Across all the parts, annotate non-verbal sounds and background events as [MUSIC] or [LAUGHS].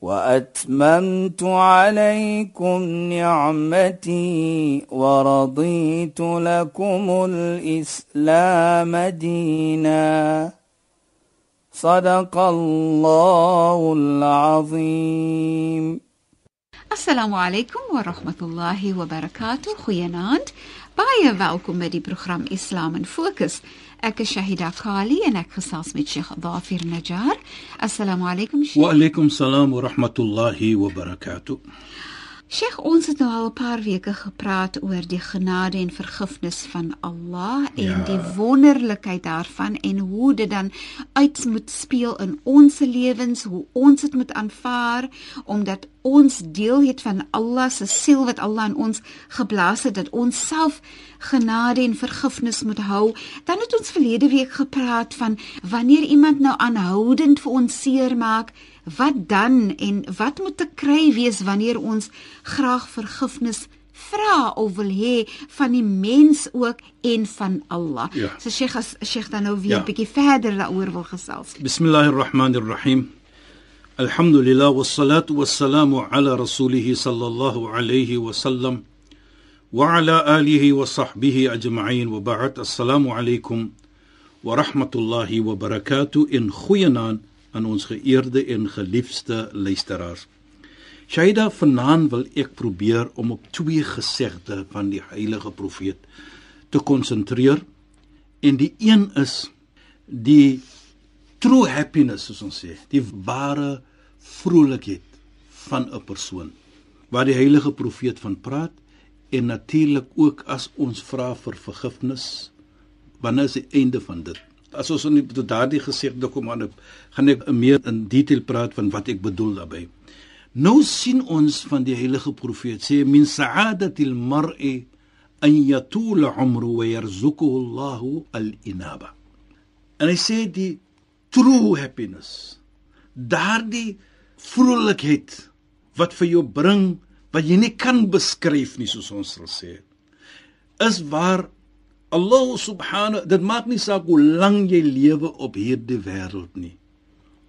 وأتممت عليكم نعمتي ورضيت لكم الإسلام دينا. صدق الله العظيم. السلام عليكم ورحمة الله وبركاته. خيانات بايا باوكم مدي بروخرام إسلام فوكس Ek is Shahida Kali en ek gesels met Sheikh Dafir Najjar. Assalamu alaykum Sheikh. Wa alaykum salaam wa rahmatullahi wa barakatuh. Sheikh, ons het nou al 'n paar weke gepraat oor die genade en vergifnis van Allah en Ja. die wonderlikheid daarvan en hoe dit dan uit moet speel in ons lewens, hoe ons dit moet aanvaar omdat ons deel het van Allah se siel wat Allah in ons geblaas het dat ons self genade en vergifnis moet hou. Dan het ons verlede week gepraat van wanneer iemand nou aanhoudend vir ons seermaak, wat dan en wat moet te kry wees wanneer ons graag vergifnis vra of wil hê van die mens ook en van Allah. Ja. So Sheikh as Sheikh dan nou weer 'n Ja. bietjie verder daaroor wil gesels. Bismillahir Rahmanir Rahim. Ala rasulih sallallahu alayhi wa sallam wa ala alihi wa sahbihi ajma'in wa ba'd. Assalamu alaykum wa rahmatullahi wa barakatuh in goeienaand aan ons geëerde en geliefde luisteraars. Shaida vanaand wil ek probeer om op twee gesegde van die heilige profeet te konsentreer. En die een is die true happiness soos ons sê, die ware vrolikheid van 'n persoon waar die heilige profeet van praat en natuurlik ook as ons vra vir vergifnis wanneer is die einde van dit? As ons in tot daardie gesegde kom aan gaan ek meer in detail praat van wat ek bedoel daarbey nou sien ons van die heilige profeet sê min sa'adatil mar'i an yatula umru wa yarzuquhu Allahu al-inaba. En hy sê die true happiness daardie vrolikheid wat vir jou bring wat jy nie kan beskryf nie soos ons sal sê. Is waar Allah subhanahu dit maak nie saak hoe lank jy lewe op hierdie wêreld nie.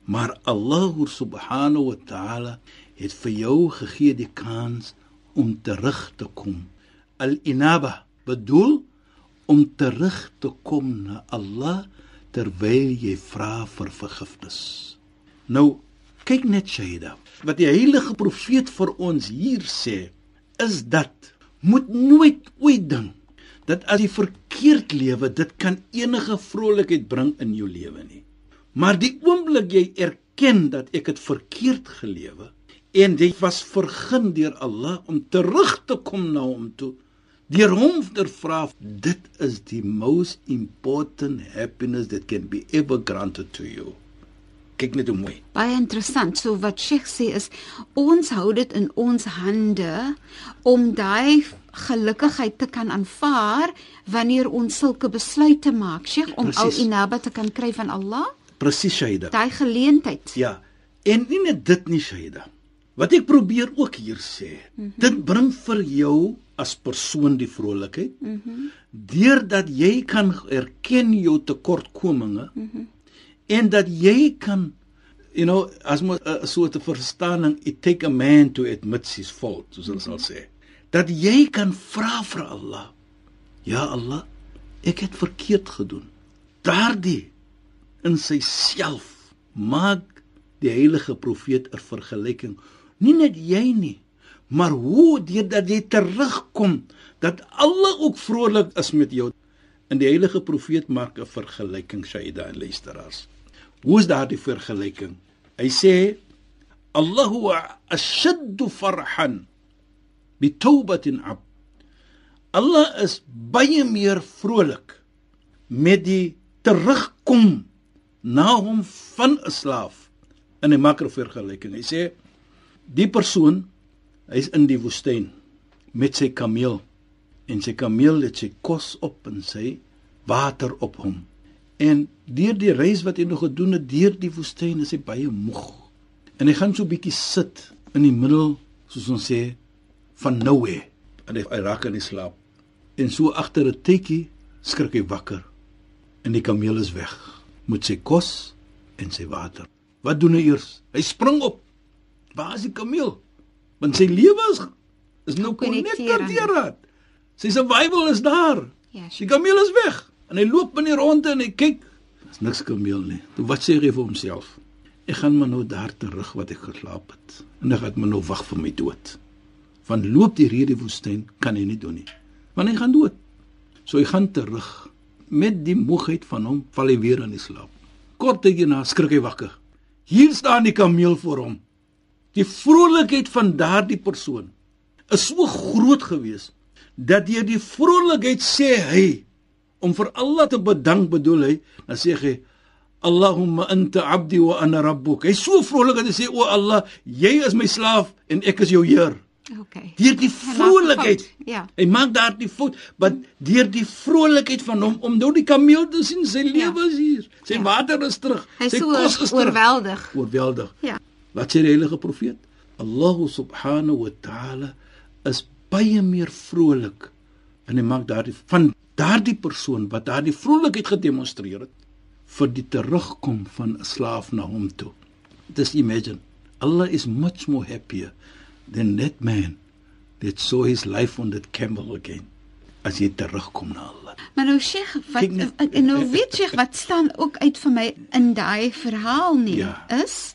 Maar Allah subhanahu wa ta'ala het vir jou gegee die kans om terug te kom. Al-inaba bedoel om terug te kom na Allah terwyl jy vra vir vergifnis. Nou kyk net Shaida wat die heilige profeet vir ons hier sê is dat moet nooit ooit dink dat as jy verkeerd lewe dit kan enige vrolikheid bring in jou lewe nie. Maar die oomblik jy erken dat ek het verkeerd gelewe en jy was vergun deur Allah om terug te kom na hom toe deur hom te vra dit is die most important happiness that can be ever granted to you kyk net hoe mooi Baie interessant. So wat Sheikh sê is ons hou dit in ons hande om daai gelukkigheid te kan aanvaar wanneer ons sulke besluite maak, Sheikh, om al Presies. inaba te kan kry van Allah. presies Shaida Daai geleentheid. Ja. En nie net dit nie, Shaida. Wat ek probeer ook hier sê, mm -hmm. dit bring vir jou as persoon die vrolikheid. Mhm. Mm Deurdat jy kan erken jou tekortkominge. Mhm. Mm en dat jy kan you know, as mo 'n soort verstaaning, it take a man to admit his fault, soos hulle sal sê. Dat jy kan vra vir Allah. Ja Allah, ek het verkeerd gedoen. Daardie in syself maak die heilige profeet 'n vergelyking. Nie net jy nie, maar hoe deurdat jy terugkom dat Allah ook vrolik is met jou. In die heilige profeet maak 'n vergelyking Shaida en luisteraars. Hoe is daardie vergelyking? Hy sê Allahu ashaddu farhan bi tawbatin ab. Allah is baie meer vrolik met die terugkom na hom van 'n slaaf in 'n makro vergelyking. Hy sê die persoon Hy's in die woestyn met sy kameel en sy kameel het sy kos op en sy water op hom. En deur die reis wat hy nog gedoen het deur die woestyn is hy baie moeg. En hy gaan so bietjie sit in die middel, soos ons sê, van nowhere. En hy, hy raak in die slaap. En so agter 'n tekkie skrik hy wakker. En die kameel is weg met sy kos en sy water. Wat doen hy eers? Hy spring op. Waar is die kameel? Want sy lewe is is nou aan konnekteer. Sy survival is daar. Ja, Die kameel is weg en hy loop in die ronde en hy kyk. Daar's niks kameel nie. Toe wat sê hy vir homself? Ek gaan maar nou daar terug wat ek geslaap het. En ek gaan maar nou wag vir my dood. Want loop die hierdie woestyn kan hy nie doen nie. Want hy gaan dood. So hy gaan terug. Met die moegheid van hom val hy weer in die slaap. Kort tydjie na skrik hy wakker. Hier staan die kameel voor hom. Die vrolikheid van daardie persoon is so groot geweest dat deur die vrolikheid sê hy om vir Allah te bedank bedoel hy dan sê hy Allahumma anta abdi wa ana rabbuk. Hy so vrolik dat hy sê o Allah, jy is my slaaf en ek is jou Heer. Okay. Deur die vrolikheid. Ja. Hy maak daardie fout, maar deur die vrolikheid van hom om nou die kameel te sien, sy lewe is hier. Sy Ja. water is terug. Hy sy so kos is terug. oorweldig. Oorweldig. Ja. Wat sê die heilige profeet? Allah subhanahu wa ta'ala is baie meer vrolik en hy maak daardie van daardie persoon wat daardie vrolikheid gedemonstreer het vir die terugkom van 'n slaaf na hom toe. Just imagine, Allah is much more happier than that man that saw his life on that camel again as hy terugkom na Allah. Maar nou Sheikh, wat net- en nou weet Sheikh wat staan ook uit vir my in daai verhaal nie Ja. is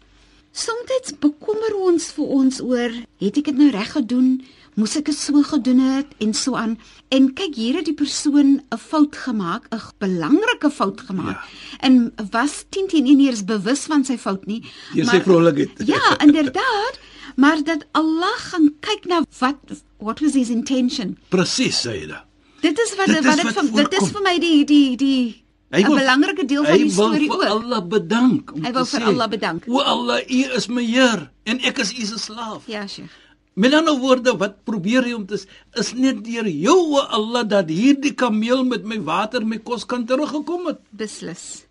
soms bekommer ons vir ons oor het ek dit nou reg gedoen? Moes ek dit so gedoen het en so aan. En kyk hier het die persoon 'n fout gemaak, 'n belangrike fout gemaak. Ja. En was 10 teen 1 eers bewus van sy fout nie. Deur sy vrolikheid. Ja, inderdaad. Maar dat Allah gaan kyk na wat what was his intention? Presies, sê hy da. Dit is wat Dit is wat dit wat vir dit is vir my die die die 'n belangrike deel van hy die storie wil ook. vir Allah bedank. Hy wil vir sê, Allah bedank. O Allah, U is my Heer en ek is U se slaaf. Ja, Sheikh. Met ander woorde, wat probeer hy om te is net deur jou o Allah dat hierdie kameel met my water, my kos kan teruggekom het. Beslis.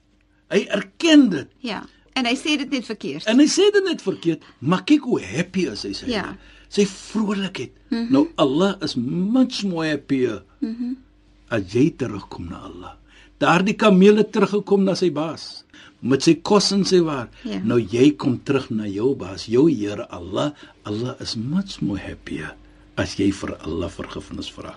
Hy erken dit. Ja. En hy sê dit net verkeerd. En hy sê dit net verkeerd, maar kyk hoe happy is hy sê. Ja. Sy vrolikheid. Mm -hmm. Nou Allah is much more happier. Mhm. Mm as jy terugkom na Allah. Daardie kameel het teruggekom na sy baas met sy kos en sy waar. Ja. Nou jy kom terug na jou baas, jou Here Allah. Allah is much more happier as jy vir Allah vergifnis vra.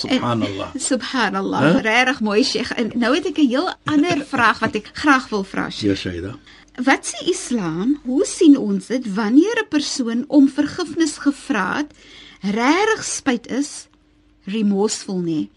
Subhanallah. Subhanallah. Huh? Regtig mooi, Sheikh. En nou het ek 'n heel ander [LAUGHS] vraag wat ek graag wil vra, Sheikh. Ja, Shaida. Wat sê Islam? Hoe sien ons dit wanneer 'n persoon om vergifnis gevra het, regtig spyt is, remorseful nie,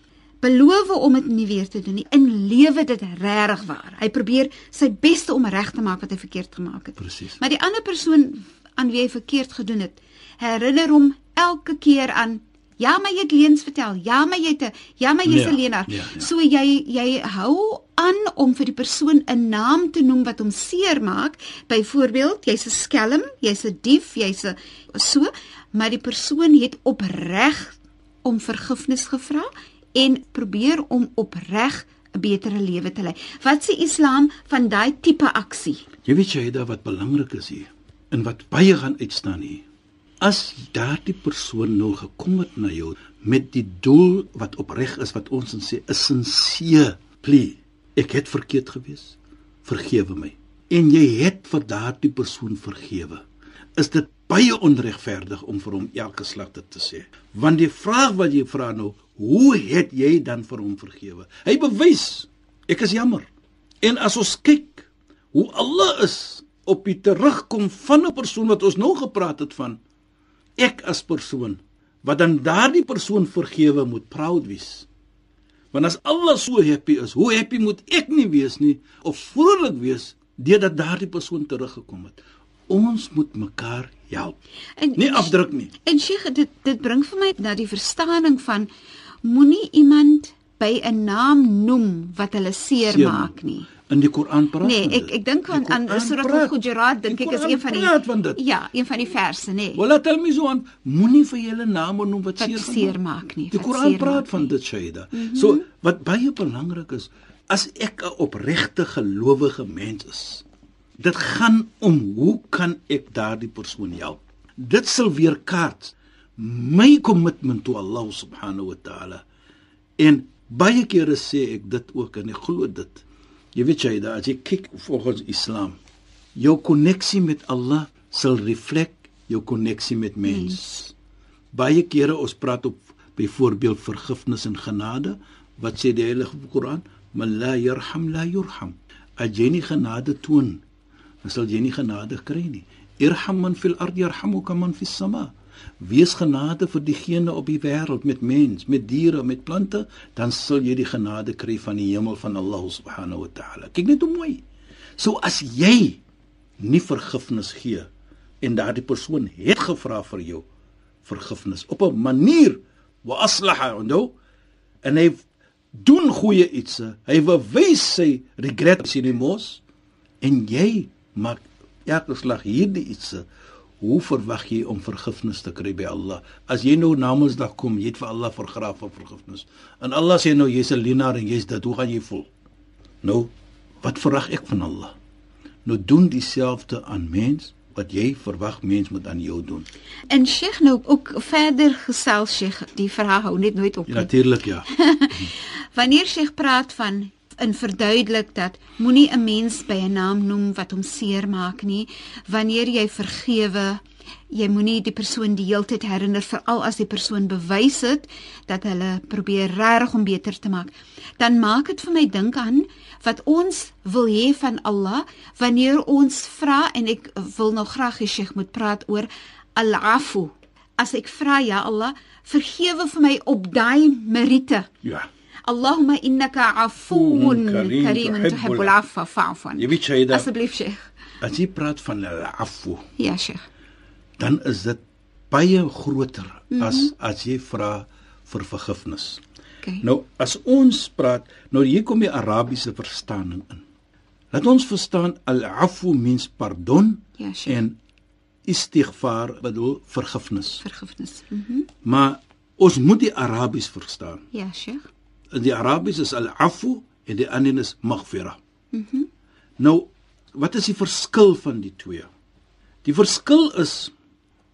beloof om dit nie weer te doen nie, in lewe dit regtig waar. Hy probeer sy beste om reg te maak wat hy verkeerd gemaak het. Presies. Maar die ander persoon aan wie hy verkeerd gedoen het, herinner hom elke keer aan Ja, maar jy het leuns vertel. Ja, maar jy het 'n ja, maar jy's Ja, 'n leienaar. ja, ja. So jy jy hou aan om vir die persoon 'n naam te noem wat hom seermaak. Byvoorbeeld, jy's 'n skelm, jy's 'n dief, jy's 'n so, maar die persoon het opreg om vergifnis gevra en probeer om opreg 'n betere lewe te lei. Wat sê Islam van daai tipe aksie? Jy weet Shaida wat belangrik is hier en wat baie gaan uitstaan hier. As daardie persoon nou gekom het na jou met die doel wat opreg is wat ons sê 'n sincere plea. Ek het verkeerd gewees. Vergewe my. En jy het vir daardie persoon vergewe. Is dit baie onregverdig om vir hom elke slag dit te sê? Want die vraag wat jy vra nou, hoe het jy dan vir hom vergewe? Hy bewys, ek is jammer. En as ons kyk hoe Allah is op die terugkom van 'n persoon wat ons nou gepraat het van ek as persoon wat dan daardie persoon vergewe moet proud wees. Want as Allah so happy is, hoe happy moet ek nie wees nie of vrolik wees deurdat daardie persoon teruggekom het. Ons moet mekaar help. En Nie afdruk nie. En Sheikh, dit dit bring vir my na die verstaaning van moenie iemand by 'n naam noem wat hulle seer Seer maak nie. In die Koran praat Nee, ek ek dink aan aan Surah. Al-Hujurat dink ek is een van die van. Ja, een van die verse, nê. Nee, Wala tel my so aan, moenie vir julle name noem wat wat seer seer maak nie. Die Koran praat van nie. dit Shaida. Mm -hmm. So wat baie belangrik is, as ek 'n opregte gelowige mens is, dit gaan om hoe kan ek daardie persoon help? Dit sal weer kaart my commitment to Allah subhanahu wa ta'ala. En baie kere sê ek dit ook en ek glo dit. Jy weet Shaida, as jy kyk volgens Islam, jou koneksie met Allah sal reflek jou koneksie met mens. Baie kere ons praat op byvoorbeeld vergifnis en genade. Wat sê die Heilige Koran? Man la yarham la yurham. As jy nie genade toon, dan sal jy nie genade kry nie. Irham man fil ard yarhamuka man fis sama. Wees genade vir diegene op die wêreld met mens, met diere, met plante, dan sal jy die genade kry van die hemel van Allah subhanahu wa ta'ala. Kyk net hoe mooi. So as jy nie vergifnis gee en daardie persoon het gevra vir jou vergifnis op 'n manier wa aslaha onthou en hy doen goeie iets hy bewys sy regret sy remorse en jy maak elke slag hierdie iets hoe verwag jy om vergifnis te kry by Allah? As jy nou namensdag kom jy het vir Allah vergraaf vir vergifnis. En Allah sê nou jy's 'n lenaar en jy's dit. Hoe gaan jy voel? Nou wat verwag ek van Allah? Nou doen dieselfde aan mens wat jy verwag mens moet aan jou doen. En Sheikh nou ook verder gesels Sheikh, die verhaal hou net nooit op. ja, nie. natuurlik ja. [LAUGHS] Wanneer Sheikh praat van en verduidelik dat moenie 'n mens by 'n naam noem wat hom seer maak nie. Wanneer jy vergewe, jy moenie die persoon die hele tyd herinner veral as die persoon bewys het dat hulle probeer reg om beter te maak. Dan maak dit vir my dink aan wat ons wil hê van Allah wanneer ons vra en ek wil nou graag hê Sheikh moet praat oor al-afu. As ek vra ja Allah, vergewe vir my op daai meriete. ja Allahumma innaka afuwun Kareem, kareemun tuhibbul tuhibbul afwa fa'fu jy weet Shaida Asseblief Sheikh. as jy praat van al-afu Ja Sheikh. dan is dit baie groter mm -hmm. as as jy vra vir vergifnis. Okay. Nou as ons praat, nou hier kom die Arabiese verstaaning in. Laat ons verstaan al-afu means pardon Ja, Sheikh. en istighfar bedoel vergifnis. Vergifnis. Mm Maar ons moet die Arabies verstaan. ja Sheikh. In die Arabies is al-afu en die ander is maghfira. Mhm. Mm nou, wat is die verskil van die twee? Die verskil is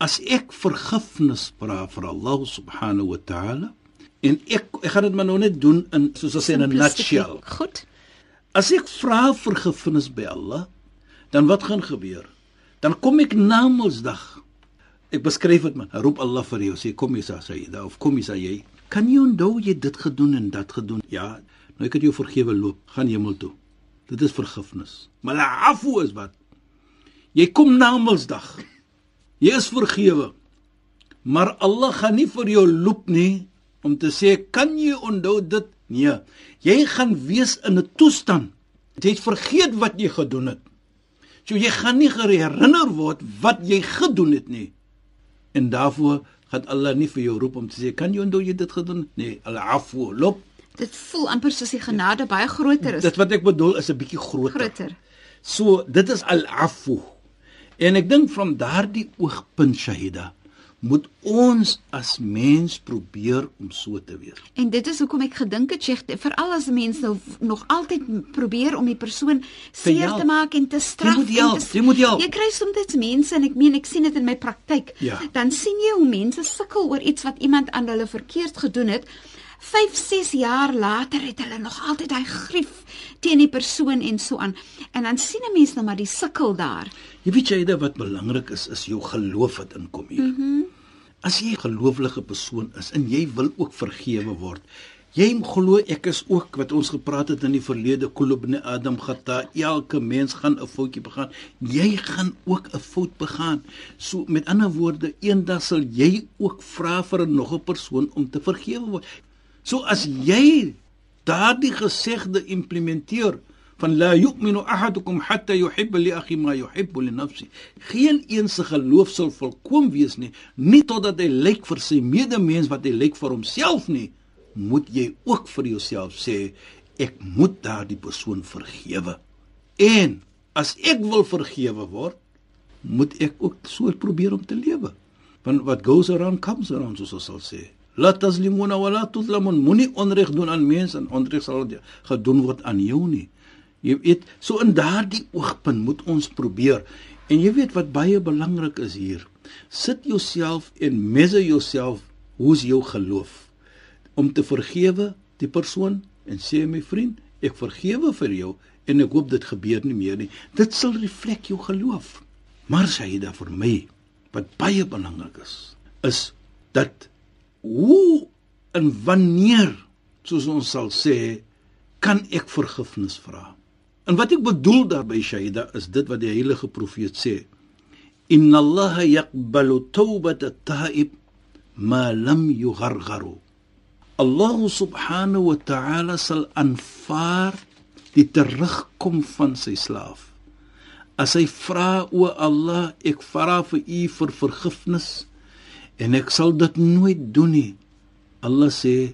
as ek vergifnis vra vir Allah subhanahu wa ta'ala en ek ek gaan dit maar nou net doen in soos sê in 'n nutshell. Goed. As ek vra vergifnis by Allah, dan wat gaan gebeur? Dan kom ek na Mondsdag. Ek beskryf dit maar. Roep Allah vir jou, sê kom hier sê jy, of kom hier sê jy. Kan jy onthou jy dit gedoen en dat gedoen? Ja, nou ek het jou vergewe loop, gaan hemel toe. Dit is vergifnis. Maar la afu is wat? Jy kom na Mondsdag. Jy is vergewe. Maar Allah gaan nie vir jou loop nie om te sê kan jy onthou dit? Nee. Jy gaan wees in 'n toestand. Jy het vergeet wat jy gedoen het. So jy gaan nie herinner word wat jy gedoen het nie. En daarvoor gaan Allah nie vir jou roep om te sê kan jy onthou jy dit gedoen? Nee, al-afu, loop. Dit voel amper soos die genade baie groter is. Dit wat ek bedoel is 'n bietjie groter. groter. So dit is al-afu. En ek dink van daardie oogpunt Shahida moet ons as mens probeer om so te wees. En dit is hoekom ek gedink het Sheikh, veral as mense nou nog altyd probeer om die persoon seer te maak en te straf moet en help, te jy moet help. Jy kry soms mense en ek meen ek sien dit in my praktyk. Ja. Dan sien jy hoe mense sukkel oor iets wat iemand aan hulle verkeerd gedoen het. 5, 6 jaar later het hulle nog altyd hy grief teen die persoon en so aan. En dan sien 'n mens nou maar die sukkel daar. Jy weet jy wat belangrik is is jou geloof wat inkom hier. Mm -hmm. As jy 'n gelowige persoon is en jy wil ook vergewe word, jy glo ek is ook wat ons gepraat het in die verlede kulubne Adam khata elke mens gaan 'n foutjie begaan. Jy gaan ook 'n fout begaan. So met ander woorde, eendag sal jy ook vra vir 'n nog 'n persoon om te vergewe word. So as jy daardie gesegde implementeer van la yu'minu ahadukum hatta yuhibba li akhi ma yuhibbu li nafsi. Geen een se geloof sal volkom wees nie, nie totdat hy lyk vir sy medemens wat hy lyk vir homself nie. moet jy ook vir jouself sê ek moet daardie persoon vergewe. En as ek wil vergewe word, moet ek ook so probeer om te lewe. Want what goes around comes around soos ons sal sê. La tazlimuna wa la tuzlamun. Moenie onreg doen aan mense en onreg sal gedoen word aan jou nie. Jy weet, so in daardie oogpunt moet ons probeer. En jy weet wat baie belangrik is hier. Sit jouself en measure jouself hoe's jou geloof om te vergewe die persoon en sê my vriend, ek vergewe vir jou en ek hoop dit gebeur nie meer nie. Dit sal reflek jou geloof. Maar Saida vir my wat baie belangrik is, is dat hoe en wanneer soos ons sal sê kan ek vergifnis vra. En wat ek bedoel daarby Saida is dit wat die heilige profeet sê. Inna Allah yaqbalu tawbat at-ta'ib ma lam yughargharu. Allah subhanahu wa ta'ala sal aanvaar die terugkom van sy slaaf. As hy vra o Allah, ek vra vir u vir vergifnis en ek sal dit nooit doen nie. Allah sê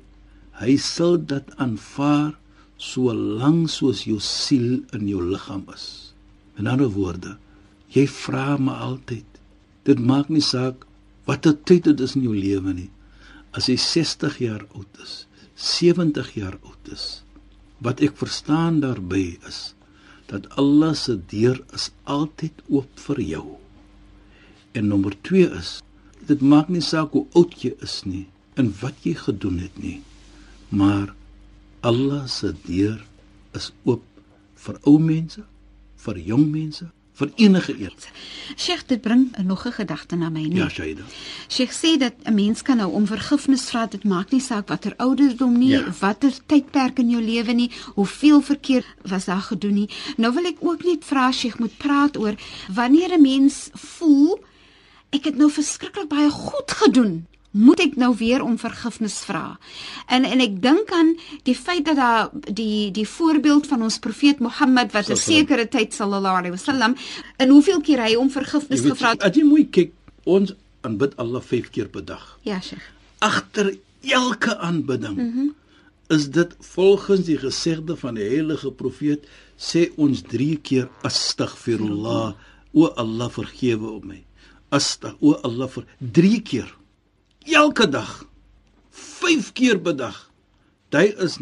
hy sal dit aanvaar solank soos jou siel in jou liggaam is. In ander woorde, jy vra my altyd. Dit maak nie saak watter tyd dit is in jou lewe nie. As jy 60 jaar oud is, 70 jaar oud is, wat ek verstaan daarby is dat Allah se deur is altyd oop vir jou. En nommer 2 is dit maak nie saak hoe oud jy is nie en wat jy gedoen het nie, maar Allah se deur is oop vir ou mense, vir jong mense, vir enige een. Sheikh, dit bring nog 'n gedagte na my nie. Ja, Shaida. Sheikh sê dat 'n mens kan nou om vergifnis vra, dit maak nie saak watter ouderdom nie, ja. watter tydperk in jou lewe nie, hoeveel verkeer was daar gedoen nie. Nou wil ek ook net vra Sheikh moet praat oor wanneer 'n mens voel ek het nou verskriklik baie goed gedoen moet ek nou weer om vergifnis vra. En en ek dink aan die feit dat daar die die voorbeeld van ons profeet Mohammed wat 'n sekere tyd sallallahu alaihi wasallam en hoeveel keer hy om vergifnis gevra het. As jy mooi kyk, ons aanbid Allah 5 keer per dag. Ja, Sheikh. Agter elke aanbidding mm -hmm. is dit volgens die gesegde van die heilige profeet sê ons 3 keer astaghfirullah o Allah vergewe op my. Astag o Allah vir 3 keer elke dag 5 keer per dag. Dit is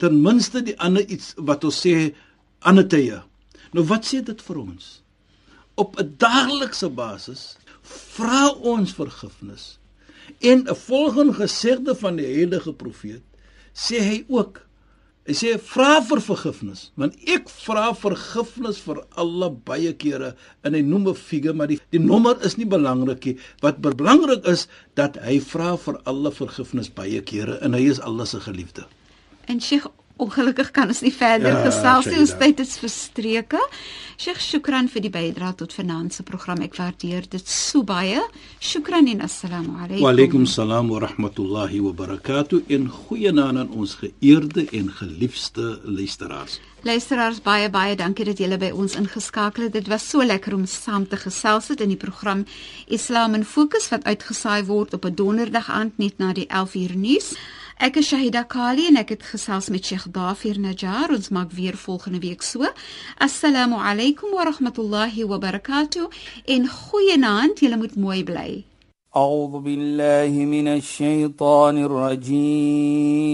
ten minste die ander iets wat ons sê ander tye. Nou wat sê dit vir ons? Op 'n daaglikse basis vra ons vergifnis. En 'n volgende gesegde van die heilige profeet sê hy ook Hy sê vra vir vergifnis, want ek vra vergifnis vir alle baie kere en hy noem 'n figure, maar die die nommer is nie belangrik nie. Wat belangrik is dat hy vra vir alle vergifnis baie kere en hy is Allah se geliefde. En Sheikh Ongelukkig kan ons nie verder ja, gesels nie. Ons tyd is verstreke. Sheikh Shukran vir die bydrae tot finansie program. Ek waardeer dit so baie. Shukran en assalamu alaykum. Wa alaykum salaam wa rahmatullahi wa barakatuh. En goeienaand aan ons geëerde en geliefde luisteraars. Luisteraars baie baie dankie dat julle by ons ingeskakel het. Dit was so lekker om saam te gesels het in die program Islam in Fokus wat uitgesaai word op 'n donderdag aand net na die 11 uur nuus. Ek is Shahida Kali en ek het gesels met Sheikh Dafir Najjar. Ons maak weer volgende week so. Assalamu alaykum wa rahmatullahi wa barakatuh. En goeienaand, julle moet mooi bly. أعوذ بالله من الشيطان الرجيم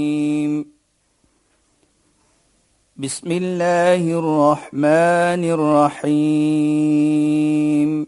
بسم الله الرحمن الرحيم